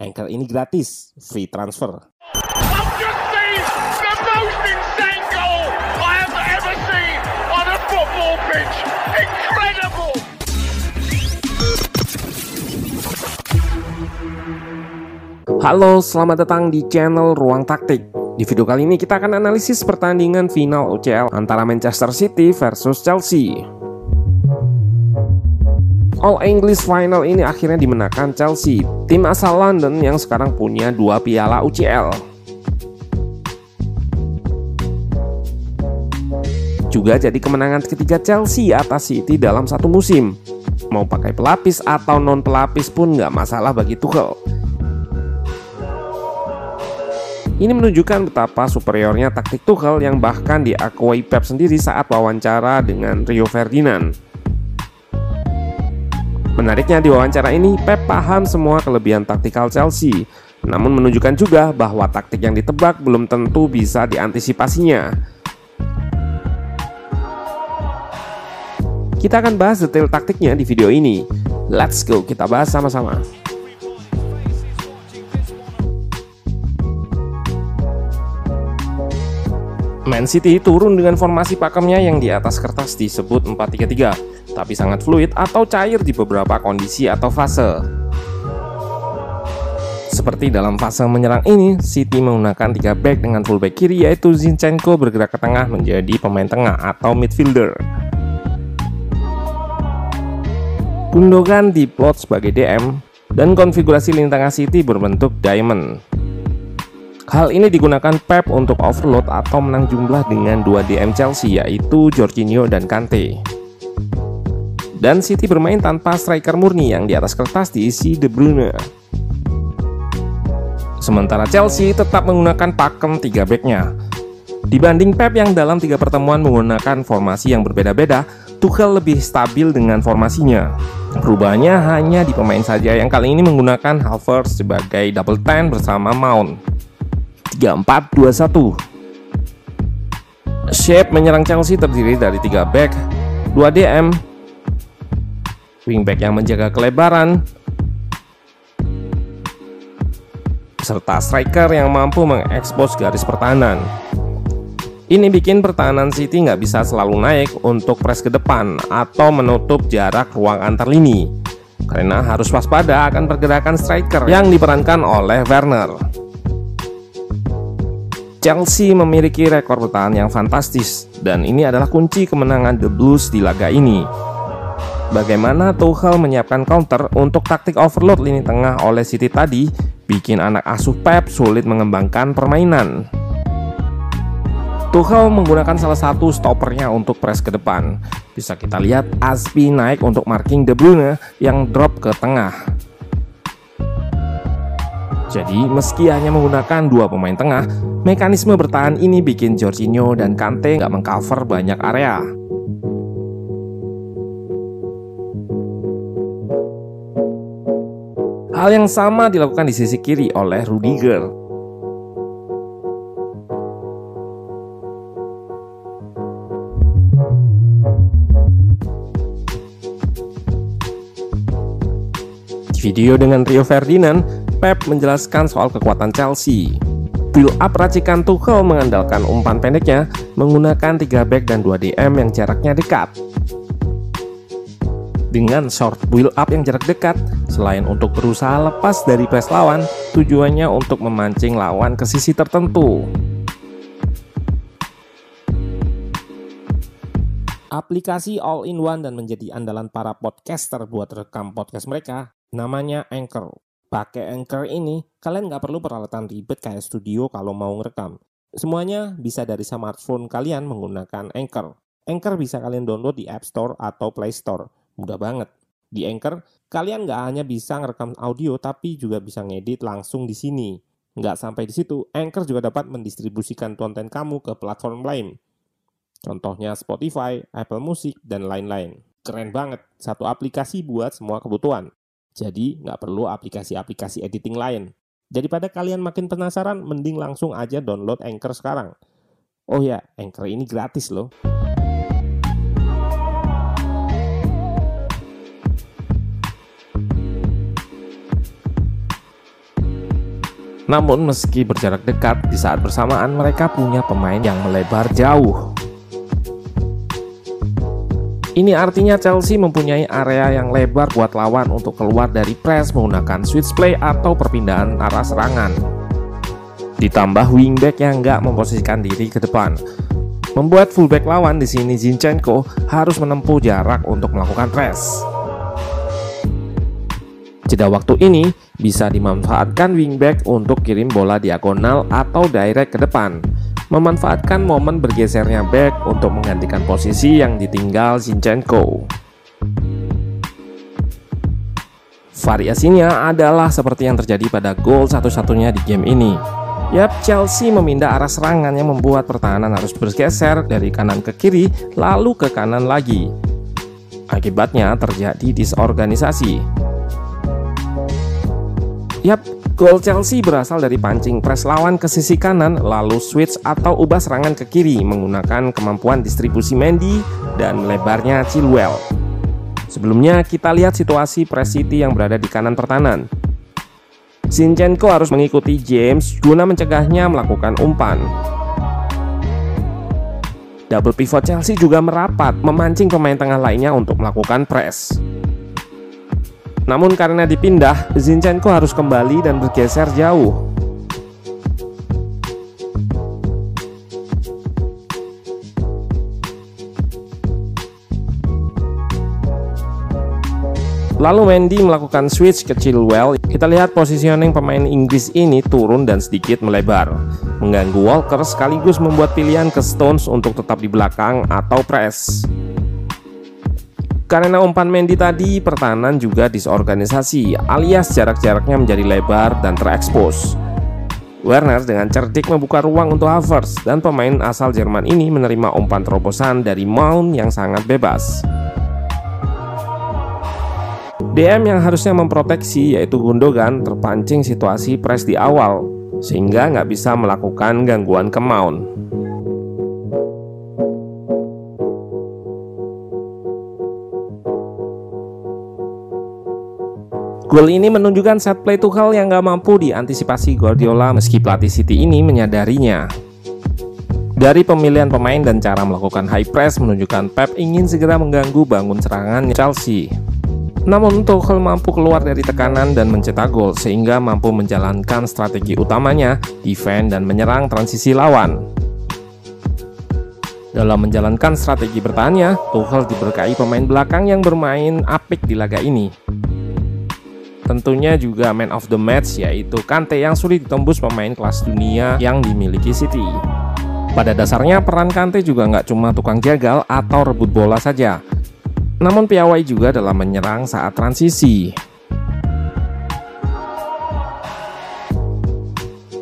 Anchor ini gratis, free transfer. Halo, selamat datang di channel Ruang Taktik. Di video kali ini kita akan analisis pertandingan final UCL antara Manchester City versus Chelsea. All English Final ini akhirnya dimenangkan Chelsea, tim asal London yang sekarang punya dua piala UCL. Juga jadi kemenangan ketiga Chelsea atas City dalam satu musim. Mau pakai pelapis atau non pelapis pun nggak masalah bagi Tuchel. Ini menunjukkan betapa superiornya taktik Tuchel yang bahkan diakui Pep sendiri saat wawancara dengan Rio Ferdinand. Menariknya di wawancara ini, Pep paham semua kelebihan taktikal Chelsea, namun menunjukkan juga bahwa taktik yang ditebak belum tentu bisa diantisipasinya. Kita akan bahas detail taktiknya di video ini. Let's go, kita bahas sama-sama. Man City turun dengan formasi pakemnya yang di atas kertas disebut 4-3-3, tapi sangat fluid atau cair di beberapa kondisi atau fase. Seperti dalam fase menyerang ini, City menggunakan 3 back dengan fullback kiri yaitu Zinchenko bergerak ke tengah menjadi pemain tengah atau midfielder. Gundogan diplot sebagai DM dan konfigurasi lini tengah City berbentuk diamond. Hal ini digunakan Pep untuk overload atau menang jumlah dengan dua DM Chelsea yaitu Jorginho dan Kante. Dan City bermain tanpa striker murni yang di atas kertas diisi De Bruyne. Sementara Chelsea tetap menggunakan pakem 3 backnya. Dibanding Pep yang dalam tiga pertemuan menggunakan formasi yang berbeda-beda, Tuchel lebih stabil dengan formasinya. Perubahannya hanya di pemain saja yang kali ini menggunakan Havertz sebagai double ten bersama Mount. 3-4-2-1 Shape menyerang Chelsea terdiri dari 3 back, 2 DM, wingback yang menjaga kelebaran, serta striker yang mampu mengekspos garis pertahanan. Ini bikin pertahanan City nggak bisa selalu naik untuk press ke depan atau menutup jarak ruang antar lini karena harus waspada akan pergerakan striker yang diperankan oleh Werner. Chelsea memiliki rekor bertahan yang fantastis dan ini adalah kunci kemenangan The Blues di laga ini. Bagaimana Tuchel menyiapkan counter untuk taktik overload lini tengah oleh City tadi bikin anak asuh Pep sulit mengembangkan permainan. Tuchel menggunakan salah satu stoppernya untuk press ke depan. Bisa kita lihat Aspi naik untuk marking De Bruyne yang drop ke tengah. Jadi meski hanya menggunakan dua pemain tengah, mekanisme bertahan ini bikin Jorginho dan Kante nggak mengcover banyak area. Hal yang sama dilakukan di sisi kiri oleh Rudiger. Di video dengan Rio Ferdinand, Pep menjelaskan soal kekuatan Chelsea. Build up racikan Tuchel mengandalkan umpan pendeknya menggunakan 3 back dan 2 DM yang jaraknya dekat. Dengan short build up yang jarak dekat, selain untuk berusaha lepas dari press lawan, tujuannya untuk memancing lawan ke sisi tertentu. Aplikasi all-in-one dan menjadi andalan para podcaster buat rekam podcast mereka, namanya Anchor. Pakai Anchor ini, kalian nggak perlu peralatan ribet kayak studio kalau mau ngerekam. Semuanya bisa dari smartphone kalian menggunakan Anchor. Anchor bisa kalian download di App Store atau Play Store. Mudah banget. Di Anchor, kalian nggak hanya bisa ngerekam audio, tapi juga bisa ngedit langsung di sini. Nggak sampai di situ, Anchor juga dapat mendistribusikan konten kamu ke platform lain. Contohnya Spotify, Apple Music, dan lain-lain. Keren banget, satu aplikasi buat semua kebutuhan. Jadi, nggak perlu aplikasi-aplikasi editing lain. Daripada kalian makin penasaran, mending langsung aja download Anchor sekarang. Oh ya, Anchor ini gratis loh. Namun meski berjarak dekat, di saat bersamaan mereka punya pemain yang melebar jauh. Ini artinya Chelsea mempunyai area yang lebar buat lawan untuk keluar dari press menggunakan switch play atau perpindahan arah serangan. Ditambah wingback yang nggak memposisikan diri ke depan. Membuat fullback lawan di sini Zinchenko harus menempuh jarak untuk melakukan press. Jeda waktu ini bisa dimanfaatkan wingback untuk kirim bola diagonal atau direct ke depan, memanfaatkan momen bergesernya back untuk menggantikan posisi yang ditinggal Zinchenko. Variasinya adalah seperti yang terjadi pada gol satu-satunya di game ini. Yap, Chelsea memindah arah serangan yang membuat pertahanan harus bergeser dari kanan ke kiri, lalu ke kanan lagi. Akibatnya terjadi disorganisasi. Yap, gol Chelsea berasal dari pancing press lawan ke sisi kanan lalu switch atau ubah serangan ke kiri menggunakan kemampuan distribusi Mendy dan lebarnya Chilwell. Sebelumnya kita lihat situasi press City yang berada di kanan pertahanan. Zinchenko harus mengikuti James guna mencegahnya melakukan umpan. Double pivot Chelsea juga merapat memancing pemain tengah lainnya untuk melakukan press. Namun karena dipindah, Zinchenko harus kembali dan bergeser jauh. Lalu Mendy melakukan switch ke Chilwell. Kita lihat positioning pemain Inggris ini turun dan sedikit melebar, mengganggu Walker sekaligus membuat pilihan ke Stones untuk tetap di belakang atau press. Karena umpan Mendy tadi, pertahanan juga disorganisasi, alias jarak-jaraknya menjadi lebar dan terekspos. Werner dengan cerdik membuka ruang untuk Havertz dan pemain asal Jerman ini menerima umpan terobosan dari Mount yang sangat bebas. DM yang harusnya memproteksi yaitu Gundogan terpancing situasi press di awal sehingga nggak bisa melakukan gangguan ke Mount. Gol ini menunjukkan set play Tuchel yang gak mampu diantisipasi Guardiola meski pelatih City ini menyadarinya. Dari pemilihan pemain dan cara melakukan high press menunjukkan Pep ingin segera mengganggu bangun serangan Chelsea. Namun Tuchel mampu keluar dari tekanan dan mencetak gol sehingga mampu menjalankan strategi utamanya, defend dan menyerang transisi lawan. Dalam menjalankan strategi bertahannya, Tuchel diberkahi pemain belakang yang bermain apik di laga ini. Tentunya juga man of the match yaitu Kante yang sulit ditembus pemain kelas dunia yang dimiliki City. Pada dasarnya peran Kante juga nggak cuma tukang jagal atau rebut bola saja, namun piawai juga dalam menyerang saat transisi.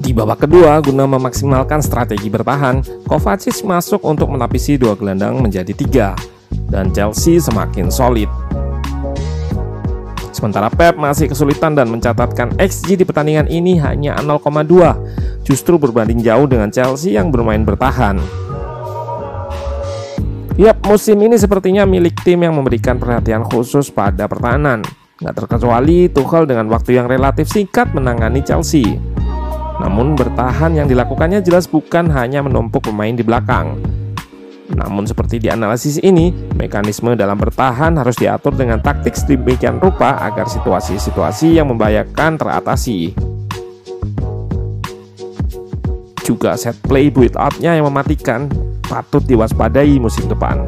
Di babak kedua, guna memaksimalkan strategi bertahan, Kovacic masuk untuk menapisi dua gelandang menjadi tiga, dan Chelsea semakin solid. Sementara Pep masih kesulitan dan mencatatkan XG di pertandingan ini hanya 0,2, justru berbanding jauh dengan Chelsea yang bermain bertahan. Yap, musim ini sepertinya milik tim yang memberikan perhatian khusus pada pertahanan. Nggak terkecuali Tuchel dengan waktu yang relatif singkat menangani Chelsea. Namun bertahan yang dilakukannya jelas bukan hanya menumpuk pemain di belakang, namun seperti di analisis ini, mekanisme dalam bertahan harus diatur dengan taktik sedemikian rupa agar situasi-situasi yang membahayakan teratasi. Juga set play build up-nya yang mematikan patut diwaspadai musim depan.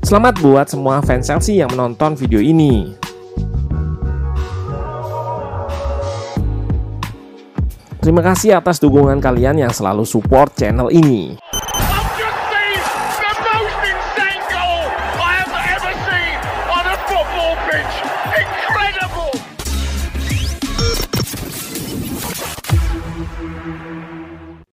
Selamat buat semua fans Chelsea yang menonton video ini. Terima kasih atas dukungan kalian yang selalu support channel ini.